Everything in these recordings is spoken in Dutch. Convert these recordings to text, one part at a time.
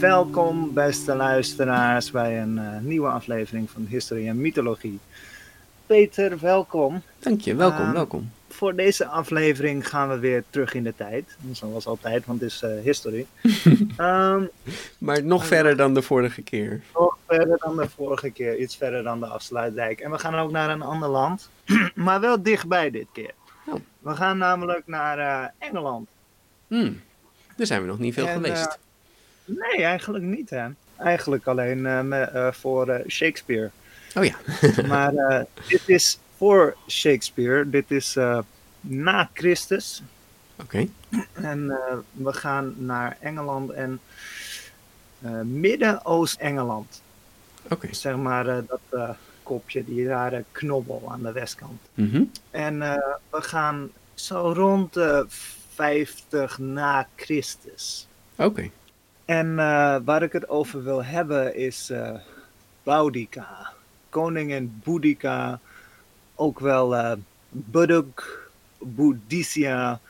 Welkom, beste luisteraars, bij een uh, nieuwe aflevering van Historie en Mythologie. Peter, welkom. Dank je, welkom, Uh, welkom. Voor deze aflevering gaan we weer terug in de tijd. Zoals altijd, want het is uh, history. um, Maar nog verder dan de vorige keer. nog verder dan de vorige keer, iets verder dan de afsluitdijk. En we gaan ook naar een ander land, maar wel dichtbij dit keer. Oh. We gaan namelijk naar eh, Engeland. Hmm. Daar zijn we nog niet veel En, geweest. Nee, eigenlijk niet, hè. Eigenlijk alleen eh, me- eh, voor eh, Shakespeare. oh ja. Maar dit is voor Shakespeare. Dit is na Christus. Oké. En we gaan naar Engeland en Midden-Oost-Engeland. Oké. Zeg maar dat kopje, die rare knobbel aan de westkant. Mhm. En we gaan zo rond de 50 na Christus. Oké. En eh, waar ik het over wil hebben is eh Boudica. Koningin Boudica. Ook wel eh Buduk, Boudicca.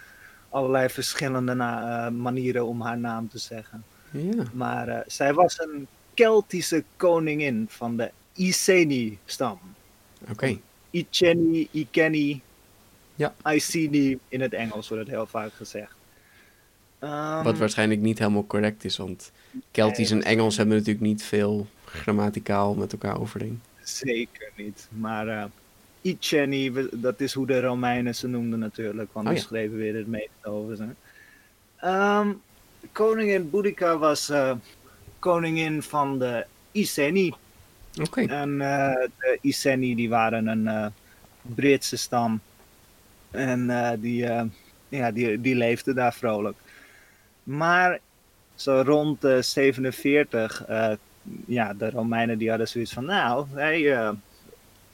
Allerlei verschillende na- manieren om haar naam te zeggen. Ja. Maar zij was een Keltische koningin van de Iceni-stam. Oké. Iceni, Iceni, Ja. Iceni in het Engels wordt het heel vaak gezegd. Ehm, Wat waarschijnlijk niet helemaal correct is, want Keltisch en Engels hebben natuurlijk niet veel grammaticaal met elkaar overeen. Zeker niet. Maar eh Iceni, dat is hoe de Romeinen ze noemden natuurlijk, want Oh die ja. schreven weer het meeste over ze. Ehm, koningin Boudica was eh, koningin van de Iceni. Oké. En eh, de Iceni die waren een Britse stam. En die, ja, die, die leefden daar vrolijk. Maar zo rond de 47, eh, ja, de Romeinen die hadden zoiets van, nou, hey, eh,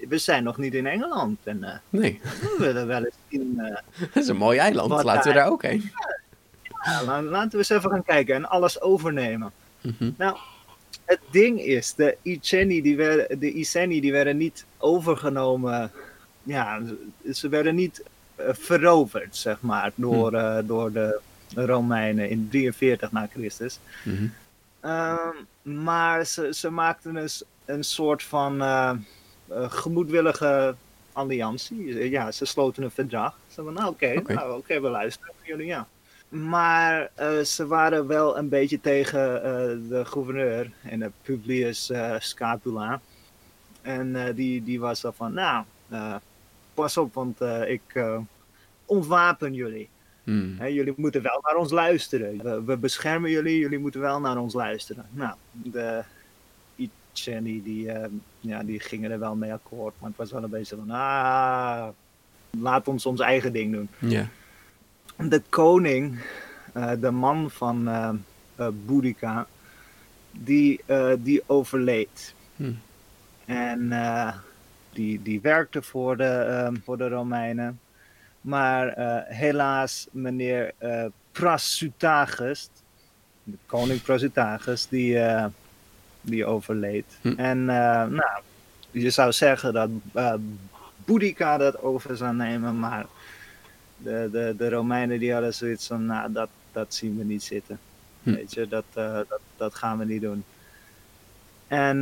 we zijn nog niet in Engeland. En eh, Nee, we willen wel eens zien, dat is een mooi eiland. Laten we daar- ook heen. ja, laten we eens even gaan kijken en alles overnemen. Mhm. Nou, het ding is, de Iceni, die werden, de Iceni, die werden niet overgenomen. Ja, ze- werden niet veroverd, zeg maar, door, eh, door de Romeinen in 43 na Christus. Mhm. Ehm, maar ze, ze maakten dus een soort van eh, eh, gemoedwillige alliantie. Ja, ze sloten een verdrag. Ze van, nou oké, Oké. nou, oké, we luisteren naar jullie, ja. Maar eh, ze waren wel een beetje tegen de gouverneur en de Publius Scapula. En die, die was al van, nou, pas op, want ik ontwapen jullie. Hmm. Jullie moeten wel naar ons luisteren. We, we beschermen jullie, jullie moeten wel naar ons luisteren. Nou, de Iceni, die, eh, ja, die gingen er wel mee akkoord. Maar het was wel een beetje van, ah, laat ons ons eigen ding doen. De koning, eh, de man van Boudica, die, eh, die overleed. Hm. En die, die werkte voor de, eh, voor de Romeinen. Maar eh, helaas, meneer eh Prasutagus, de koning Prasutagus, die, eh, die overleed. Hm. En nou, je zou zeggen dat eh Boudica dat over zou nemen, maar de, de, de Romeinen die hadden zoiets van, nou, dat, dat zien we niet zitten. Hm. Weet je, dat, dat, dat gaan we niet doen. En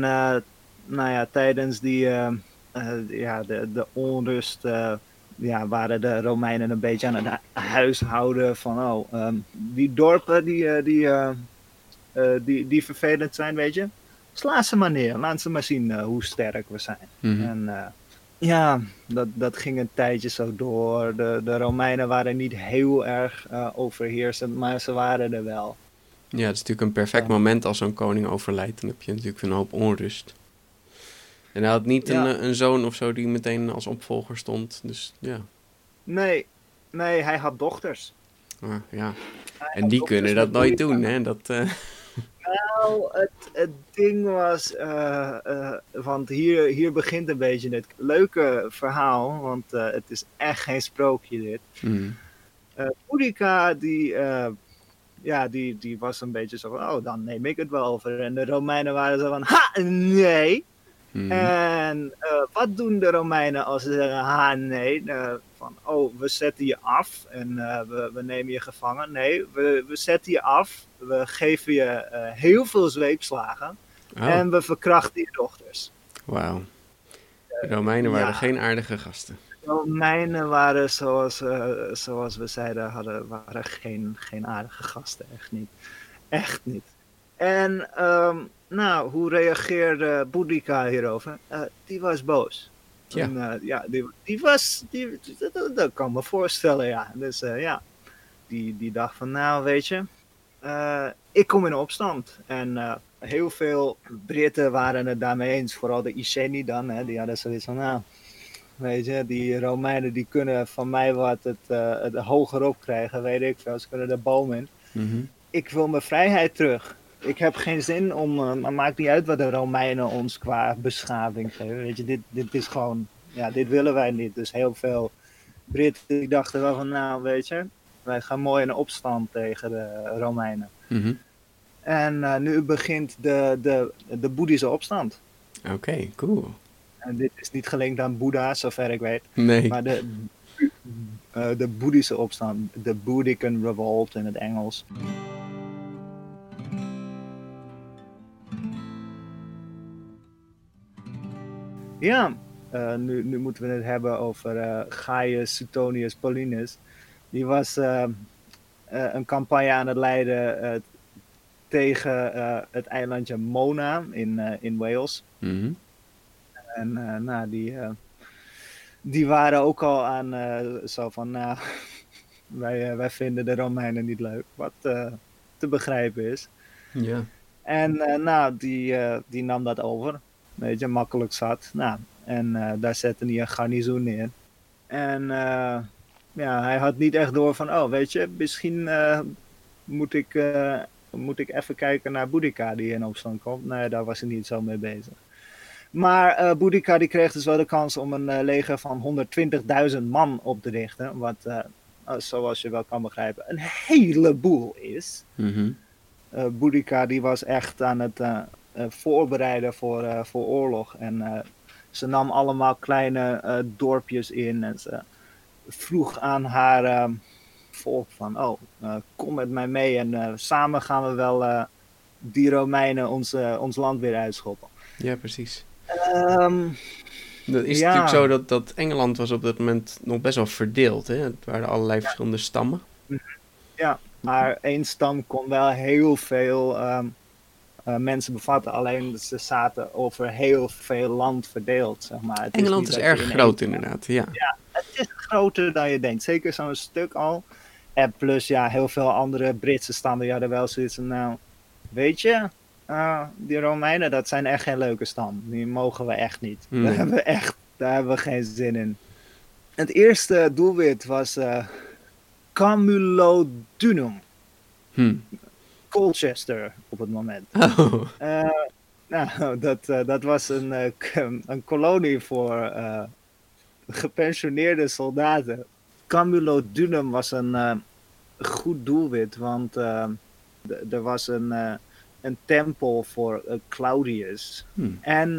nou ja, tijdens die, ja, de, de onrust ja, waren de Romeinen een beetje aan het huishouden van, oh, ehm, die dorpen die, die, die, die vervelend zijn, weet je, sla ze maar neer. Laat ze maar zien hoe sterk we zijn. Mhm. En ja, dat, dat ging een tijdje zo door. De, de Romeinen waren niet heel erg overheersend, maar ze waren er wel. Ja, het is natuurlijk een perfect moment als zo'n koning overlijdt. Dan heb je natuurlijk een hoop onrust. En hij had niet een, een zoon of zo die meteen als opvolger stond. Dus ja. Nee, nee hij had dochters. Ah, ja. en die kunnen dat nooit doen, hè? Dat, uh... Nou, het, het ding was, uh, uh, want hier, hier begint een beetje het leuke verhaal, want uh, het is echt geen sprookje dit. Mm. Die, ja, die, die was een beetje zo van, oh, dan neem ik het wel over. En de Romeinen waren zo van, ha, nee. Mm. En wat doen de Romeinen als ze zeggen, ha, nee? van, oh, we zetten je af en we, we nemen je gevangen. Nee, we, we zetten je af we geven je heel veel zweepslagen. Oh. En we verkrachten je dochters. Wauw. De Romeinen waren ja. geen aardige gasten. De Romeinen waren, zoals, zoals we zeiden, hadden, waren geen, geen aardige gasten. Echt niet. Echt niet. En um, nou, hoe reageerde Boudica hierover? Uh, die was boos. Ja, en, ja die, die was, die, dat, dat kan me voorstellen, ja. Dus ja, die, die dacht van, nou weet je, ik kom in opstand. En heel veel Britten waren het daarmee eens. Vooral de Iceni dan. Hè, die hadden zoiets van, nou, weet je, die Romeinen die kunnen van mij wat het, het hoger op krijgen. Weet ik veel, ze kunnen de boom in. Mm -hmm. Ik wil mijn vrijheid terug. Ik heb geen zin om, maar maakt niet uit wat de Romeinen ons qua beschaving geven. Weet je, dit, dit is gewoon, ja, dit willen wij niet. Dus heel veel Britten die dachten wel van, nou, weet je, wij gaan mooi in opstand tegen de Romeinen. Mm -hmm. En uh, nu begint de, de, de boeddhische opstand. Oké, okay, cool. En dit is niet gelinkt aan Boeddha, zover ik weet. Nee. Maar de, uh, de boeddhische opstand, de Boudiccan Revolt in het Engels. Ja, uh, nu, nu moeten we het hebben over Gaius Suetonius Paulinus die was uh, uh, een campagne aan het leiden uh, tegen het eilandje Mona in, in Wales. Mm -hmm. En nou, die, die waren ook al aan zo van, nou, wij, wij vinden de Romeinen niet leuk, wat te begrijpen is. Ja. En nou, die, die nam dat over, weet je, makkelijk zat. Nou, en daar zette hij een garnizoen neer. En ja, hij had niet echt door van, oh, weet je, misschien uh, moet, ik, moet ik even kijken naar Boudica die in opstand komt. Nee, daar was hij niet zo mee bezig. Maar uh, Boudica die kreeg dus wel de kans om een leger van 120.000 man op te richten. Wat, zoals je wel kan begrijpen, een heleboel is. Mm -hmm. Boudica die was echt aan het voorbereiden voor, voor oorlog. En ze nam allemaal kleine dorpjes in en ze vroeg aan haar uh, volk van, oh, kom met mij mee en samen gaan we wel die Romeinen ons, ons land weer uitschoppen. Ja, precies. Um, dat is ja. natuurlijk zo dat, dat Engeland was op dat moment nog best wel verdeeld. Hè? Het waren allerlei ja. verschillende stammen. Ja, maar één stam kon wel heel veel um, mensen bevatten. Alleen ze zaten over heel veel land verdeeld, zeg maar. Het Engeland is, is erg groot inderdaad, ja. ja het is groter dan je denkt. Zeker zo'n stuk al. En plus, ja, heel veel andere Britse stammen. Ja, er wel zoiets van, nou, weet je, uh, die Romeinen, dat zijn echt geen leuke stam. Die mogen we echt niet. Hmm. Daar hebben we echt, daar hebben we geen zin in. Het eerste doelwit was uh, Camulodunum. Hmm. Colchester op het moment. Oh. Uh, nou, dat, dat was een, een kolonie voor gepensioneerde soldaten. Camulodunum was een goed doelwit, want er was een, een tempel voor Claudius. Hmm. En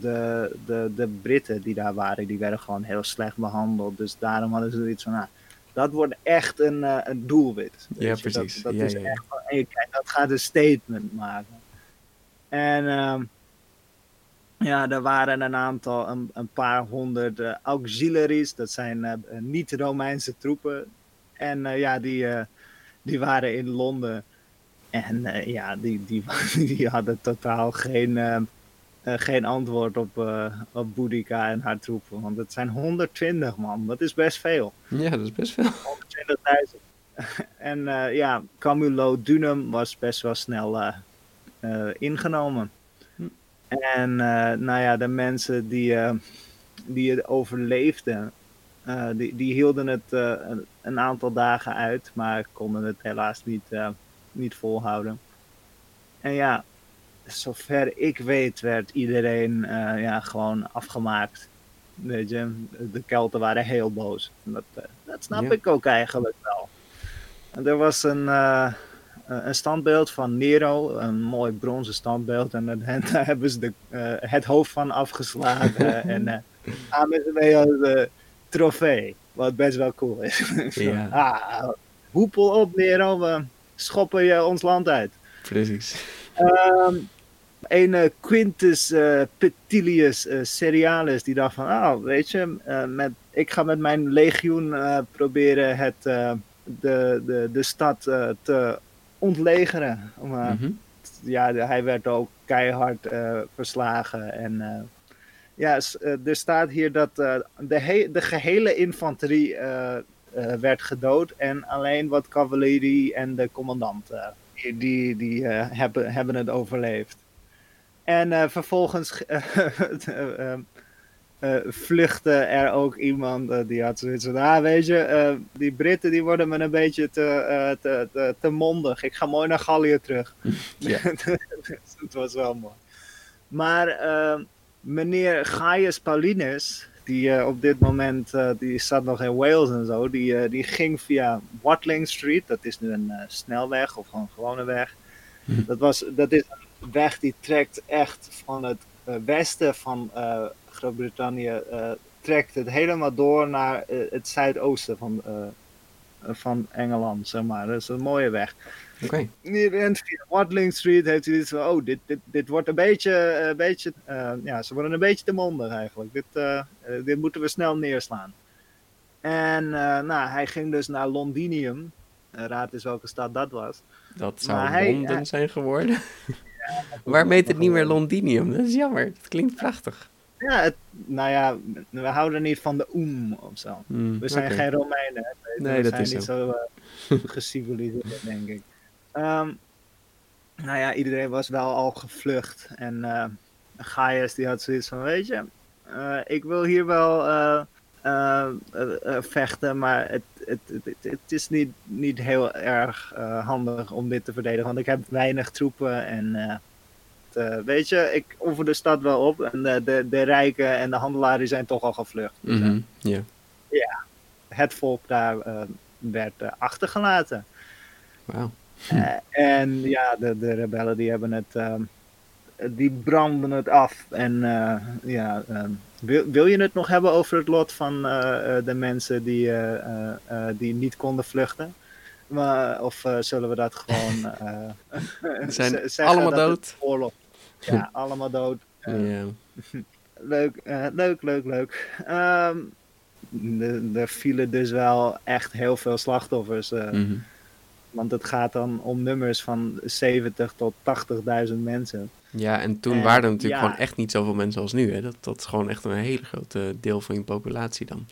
de, de, de Britten die daar waren, die werden gewoon heel slecht behandeld. Dus daarom hadden ze zoiets van, nou, dat wordt echt een, een doelwit. Ja, je? precies. Dat, dat ja, is ja. Echt, en je kijkt, dat gaat een statement maken. En ja, er waren een aantal, een, een paar honderd uh, auxiliaries, dat zijn uh, niet-Romeinse troepen. En ja, die, die waren in Londen. En ja, die, die, die hadden totaal geen, geen antwoord op, op Boudica en haar troepen. Want het zijn 120 man, dat is best veel. Ja, dat is best veel. 120.000. en ja, Camulo Dunum was best wel snel ingenomen. En uh, nou ja, de mensen die, uh, die het overleefden, uh, die, die hielden het een, een, aantal dagen uit, maar konden het helaas niet, niet volhouden. En ja, zover ik weet, werd iedereen ja, gewoon afgemaakt. Weet je, de Kelten waren heel boos. Dat, dat snap ja. ik ook eigenlijk wel. En er was een eh, een standbeeld van Nero, een mooi bronzen standbeeld. En, en daar hebben ze de, uh, het hoofd van afgeslagen. en uh, samen ze mee als trofee. Wat best wel cool is. ja. ah, hoepel op Nero, we schoppen je ons land uit. Precies. Um, een Quintus Petilius Serialis die dacht van, oh, weet je, met, ik ga met mijn legioen proberen het, de, de, de stad te ontlegeren. Maar, mm -hmm. Ja, hij werd ook keihard verslagen. En ja, er staat hier dat de, de gehele infanterie werd gedood. En alleen wat cavalerie en de commandant, die, die hebben, hebben het overleefd. En vervolgens uh, vluchtte er ook iemand uh, die had zoiets van, ah weet je, uh, die Britten die worden me een beetje te, te, te, te, mondig. Ik ga mooi naar Gallië terug. Ja. dat was wel mooi. Maar meneer Gaius Paulinus, die op dit moment, die zat nog in Wales en zo, die, die ging via Watling Street, dat is nu een snelweg of gewoon een gewone weg. Hm. Dat, was, dat is een weg die trekt echt van het westen van Groot-Brittannië uh, trekt het helemaal door naar het zuidoosten van, van Engeland, zeg maar. Dat is een mooie weg. Oké. Okay. rent via Watling Street, heeft hij iets van, oh, dit, dit, dit wordt een beetje, een beetje ja, ze worden een beetje te mondig eigenlijk. Dit, dit moeten we snel neerslaan. En nou, hij ging dus naar Londinium. raad eens welke stad dat was. Dat zou maar Londen hij, zijn geworden. Waarom heet het niet meer Londinium? Dat is jammer. Dat klinkt prachtig. Ja, het, nou ja, we houden niet van de oem of zo. Mm, we zijn okay. geen Romeinen. Nee, we dat zijn is niet zo, uh, geciviliseerd, denk ik. Um, nou ja, iedereen was wel al gevlucht. En uh, Gaius die had zoiets van, weet je, uh, ik wil hier wel vechten, maar het, het, het, het, is niet, niet heel erg handig om dit te verdedigen. Want ik heb weinig troepen en uh, weet je, ik offer de stad wel op. En de, de, de rijken en de handelaren zijn toch al gevlucht. Dus, mm -hmm. yeah. Ja, het volk daar werd achtergelaten. Wauw. Hm. en ja, de, de rebellen die hebben het, die branden het af. En ja, wil, wil je het nog hebben over het lot van de mensen die, die niet konden vluchten? Maar, of zullen we dat gewoon. Zijn allemaal dood. Oorlog. Ja, allemaal dood. Leuk, leuk, leuk, leuk. Um, er vielen dus wel echt heel veel slachtoffers. Mm -hmm. Want het gaat dan om nummers van 70 tot 80.000 mensen. Ja, en toen en, waren er natuurlijk ja. gewoon echt niet zoveel mensen als nu. Hè? Dat, dat is gewoon echt een hele grote deel van je populatie dan.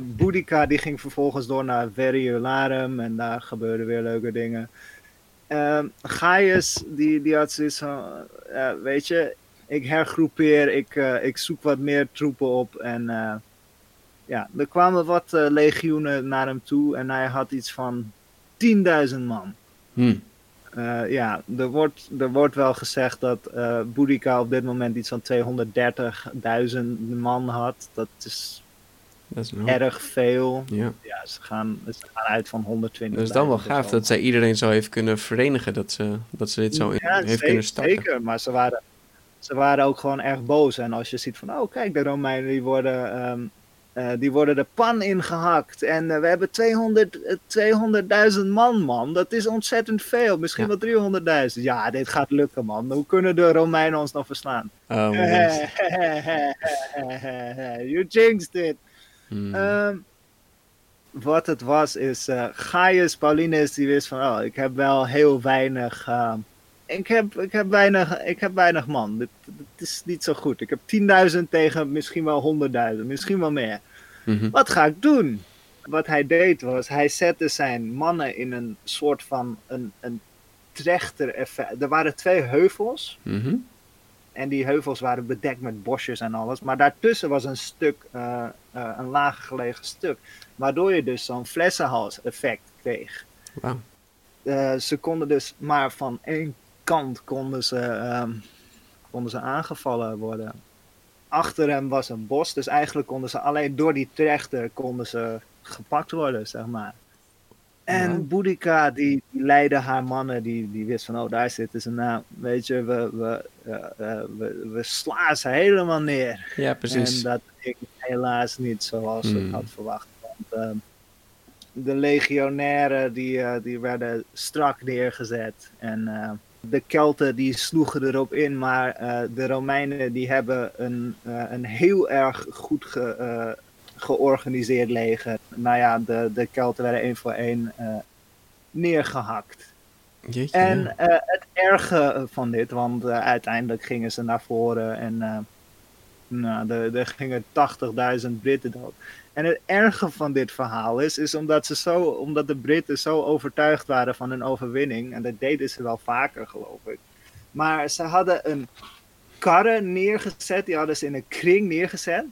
Boudica die ging vervolgens door naar Veriolarum en daar gebeurden weer leuke dingen. Uh, Gaius die, die had zoiets van, uh, weet je, ik hergroepeer, ik, uh, ik zoek wat meer troepen op en eh, ja, er kwamen wat legioenen naar hem toe en hij had iets van 10.000 man. Hmm. ja, er wordt, er wordt wel gezegd dat uh, Boudica op dit moment iets van 230.000 man had. Dat is dat is erg veel. Ja. ja ze, gaan, ze gaan uit van 120. Dat is dan wel gaaf dat zij iedereen zo heeft kunnen verenigen. Dat ze, dat ze dit zo in, heeft zeker, kunnen starten. Zeker, maar ze waren, ze waren ook gewoon erg boos. En als je ziet van, oh kijk, de Romeinen die worden, um, eh, die worden de pan ingehakt. En eh, we hebben 200 200.000 man, man. Dat is ontzettend veel. Misschien Ja. wel 300.000. Ja, dit gaat lukken, man. Hoe kunnen de Romeinen ons nog verslaan? Oh, you jinxed it. Hmm. Ehm, wat het was is, eh, Gaius Paulinus die wist van, oh, ik heb wel heel weinig, ehm, ik, heb, ik, heb weinig ik heb weinig man. Dit, dit is niet zo goed. Ik heb 10.000 tegen misschien wel 100.000, misschien wel meer. Mhm. Wat ga ik doen? Wat hij deed was, hij zette zijn mannen in een soort van een, een trechter effect. Er waren twee heuvels. Mhm. En die heuvels waren bedekt met bosjes en alles. Maar daartussen was een stuk, eh, eh, een lager gelegen stuk. Waardoor je dus zo'n flessenhals-effect kreeg. Wauw. Eh, ze konden dus maar van één kant konden ze, ehm, konden ze aangevallen worden. Achter hem was een bos, dus eigenlijk konden ze alleen door die trechter konden ze gepakt worden, zeg maar. En Ja. Boudica, die, die leidde haar mannen, die, die wist van, oh, daar zitten ze. Nou, weet je, we, we, eh, eh, we, we slaan ze helemaal neer. Ja, precies. En dat ging helaas niet zoals ze Hmm. had verwacht. Want ehm, de legionairen die, eh, die werden strak neergezet. En eh, de Kelten die sloegen erop in. Maar eh, de Romeinen die hebben een, eh, een heel erg goed ge, eh, georganiseerd leger. Nou ja, de, de Kelten werden één voor één eh, neergehakt. Jeetje, En het erge van dit, want uiteindelijk gingen ze naar voren en nou, er, gingen 80.000 Britten dood. En het erge van dit verhaal is, is omdat, ze zo, omdat de Britten zo overtuigd waren van hun overwinning, en dat deden ze wel vaker geloof ik. Maar ze hadden een karre neergezet, die hadden ze in een kring neergezet.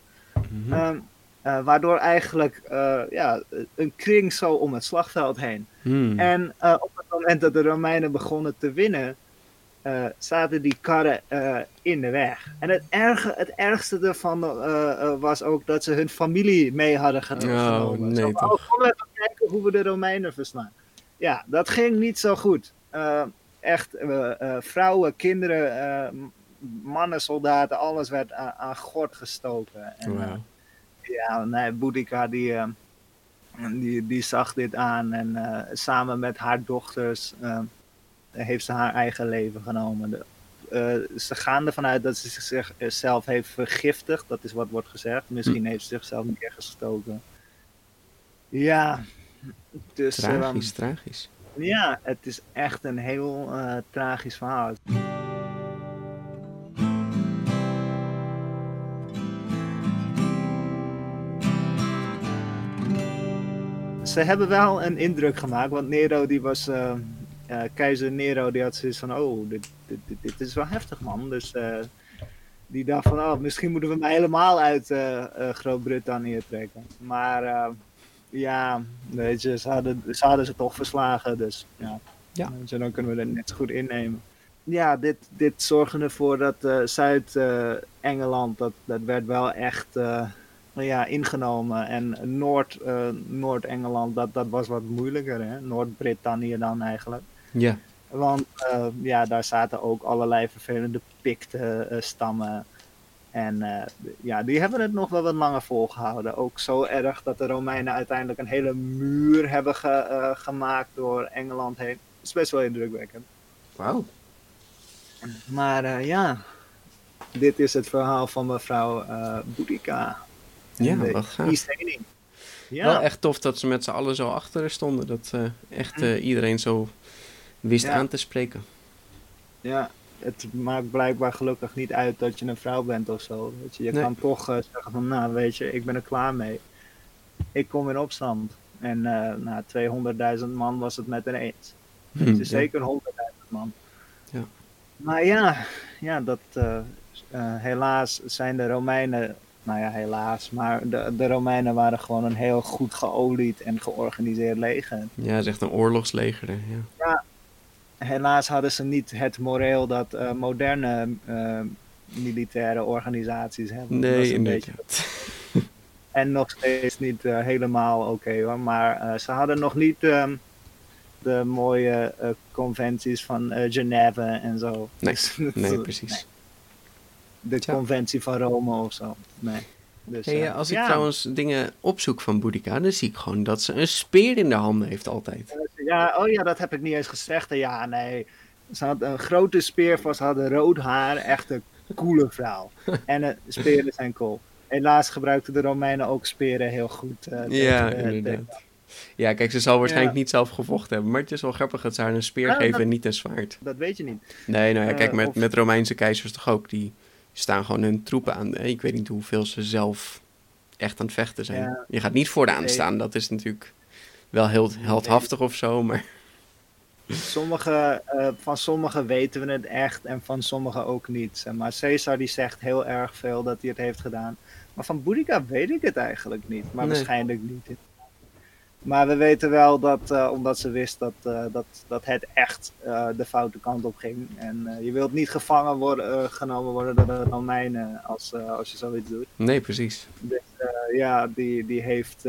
Mhm. ehm, eh, waardoor eigenlijk eh, ja, een kring zo om het slagveld heen. Hmm. En eh, op het moment dat de Romeinen begonnen te winnen, eh, zaten die karren eh, in de weg. En het, erge, het ergste ervan eh, was ook dat ze hun familie mee hadden ge- Oh, genomen. nee, Zo oh, kom even kijken hoe we de Romeinen verslaan. Ja, dat ging niet zo goed. Echt, vrouwen, kinderen, mannen, soldaten, alles werd aan, aan gort gestoken. En, ja, nee, Boudica die, die, die zag dit aan en samen met haar dochters heeft ze haar eigen leven genomen. De, eh, ze gaan ervan uit dat ze zichzelf heeft vergiftigd, dat is wat wordt gezegd. Misschien heeft ze zichzelf neergestoken. Ja, dus ehm, Tragisch, tragisch. ja, het is echt een heel eh, tragisch verhaal. Ze hebben wel een indruk gemaakt, want Nero die was, eh, eh, keizer Nero die had zoiets van, oh, dit, dit, dit, dit is wel heftig man. Dus eh, die dacht van, oh, misschien moeten we hem helemaal uit eh, Groot-Brittannië trekken. Maar ja, weet je, ze hadden, ze hadden ze toch verslagen, dus ja. Ja. Je, dan kunnen we er net zo goed innemen. Ja, dit, dit zorgde ervoor dat Zuid-Engeland, dat, dat werd wel echt ja, ingenomen. En Noord, eh, Noord-Engeland, dat, dat was wat moeilijker? Noord-Brittannië dan eigenlijk. Ja. Want eh, ja, daar zaten ook allerlei vervelende Picten-stammen. en eh, ja, die hebben het nog wel wat langer volgehouden. Ook zo erg dat de Romeinen uiteindelijk een hele muur hebben ge- eh, gemaakt door Engeland heen. Dat is best wel indrukwekkend. Wauw. Maar eh, ja, dit is het verhaal van mevrouw eh Boudica. Ja, wat gaaf. Ja, Wel echt tof dat ze met z'n allen zo achter stonden. Dat eh, echt eh, iedereen zo wist Ja. aan te spreken. Ja, het maakt blijkbaar gelukkig niet uit dat je een vrouw bent of zo. Weet je, je Nee. kan toch eh, zeggen van, nou weet je, ik ben er klaar mee. Ik kom in opstand. En eh nou, 200.000 man was het met een eens. Hm, Het ja. is zeker 100.000 man. Ja. Maar ja, ja dat, eh, helaas zijn de Romeinen, nou ja helaas, maar de, de Romeinen waren gewoon een heel goed geolied en georganiseerd leger. Ja, het is echt een oorlogsleger. hè, Ja. Helaas hadden ze niet het moreel dat eh, moderne eh, militaire organisaties hebben. Nee, een beetje- en nog steeds niet eh, helemaal oké hoor. Maar ze hadden nog niet ehm, de mooie conventies van Genève en zo. Nee, Dus- Nee, precies. De conventie van Rome of zo. Nee. Dus, Hey, eh, als ik ja. trouwens dingen opzoek van Boudica, dan zie ik gewoon dat ze een speer in de handen heeft altijd. Ja, oh ja, dat heb ik niet eens gezegd. Ja, nee. Ze had een grote speer vast, ze had rood haar. Echt een coole vrouw. En eh, speren zijn cool. Helaas gebruikten de Romeinen ook speren heel goed. eh, Ja, tegen inderdaad. Ja, kijk, ze zal waarschijnlijk Ja. niet zelf gevochten hebben, maar het is wel grappig dat ze haar een speer Ja, geven dat- en niet een zwaard. dat weet je niet. Nee, nou ja, Eh, kijk, met, of- met Romeinse keizers toch ook, die staan gewoon hun troepen aan. Ik weet niet hoeveel ze zelf echt aan het vechten zijn. Ja. Je gaat niet vooraan staan, dat is natuurlijk wel heel heldhaftig of zo, maar Sommige, eh, van sommigen weten we het echt en van sommigen ook niet. Maar Caesar die zegt heel erg veel dat hij het heeft gedaan. Maar van Boudica weet ik het eigenlijk niet. Maar Nee. waarschijnlijk niet. Maar we weten wel dat, eh, omdat ze wist dat, eh, dat, dat het echt eh, de foute kant op ging. En je wilt niet gevangen worden, genomen worden door de Romeinen als, als je zoiets doet. nee, precies. Dus ja, die, die, heeft,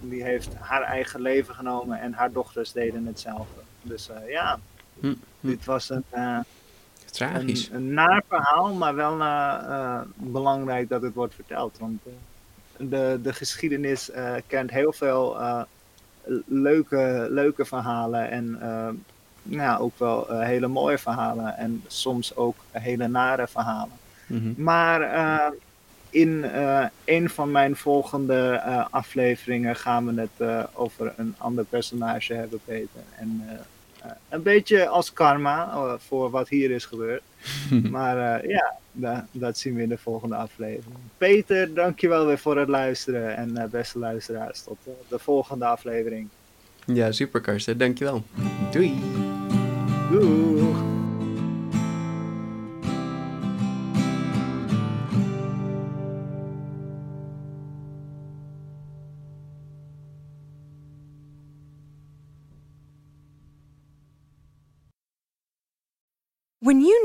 die heeft haar eigen leven genomen en haar dochters deden hetzelfde. Dus ja, Hm, hm. dit was een, Tragisch. een, een naar verhaal, maar wel belangrijk dat het wordt verteld. Want de, de geschiedenis kent heel veel leuke, leuke verhalen en eh, ja, ook wel eh, hele mooie verhalen en soms ook hele nare verhalen. Mhm. Maar eh, in een van mijn volgende afleveringen gaan we het over een ander personage hebben, Peter. En een beetje als karma eh, voor wat hier is gebeurd. maar eh, ja, da- dat zien we in de volgende aflevering. Peter, dankjewel weer voor het luisteren. En eh, beste luisteraars, tot de volgende aflevering. Ja, super Karsten, dankjewel. Doei. Doeg!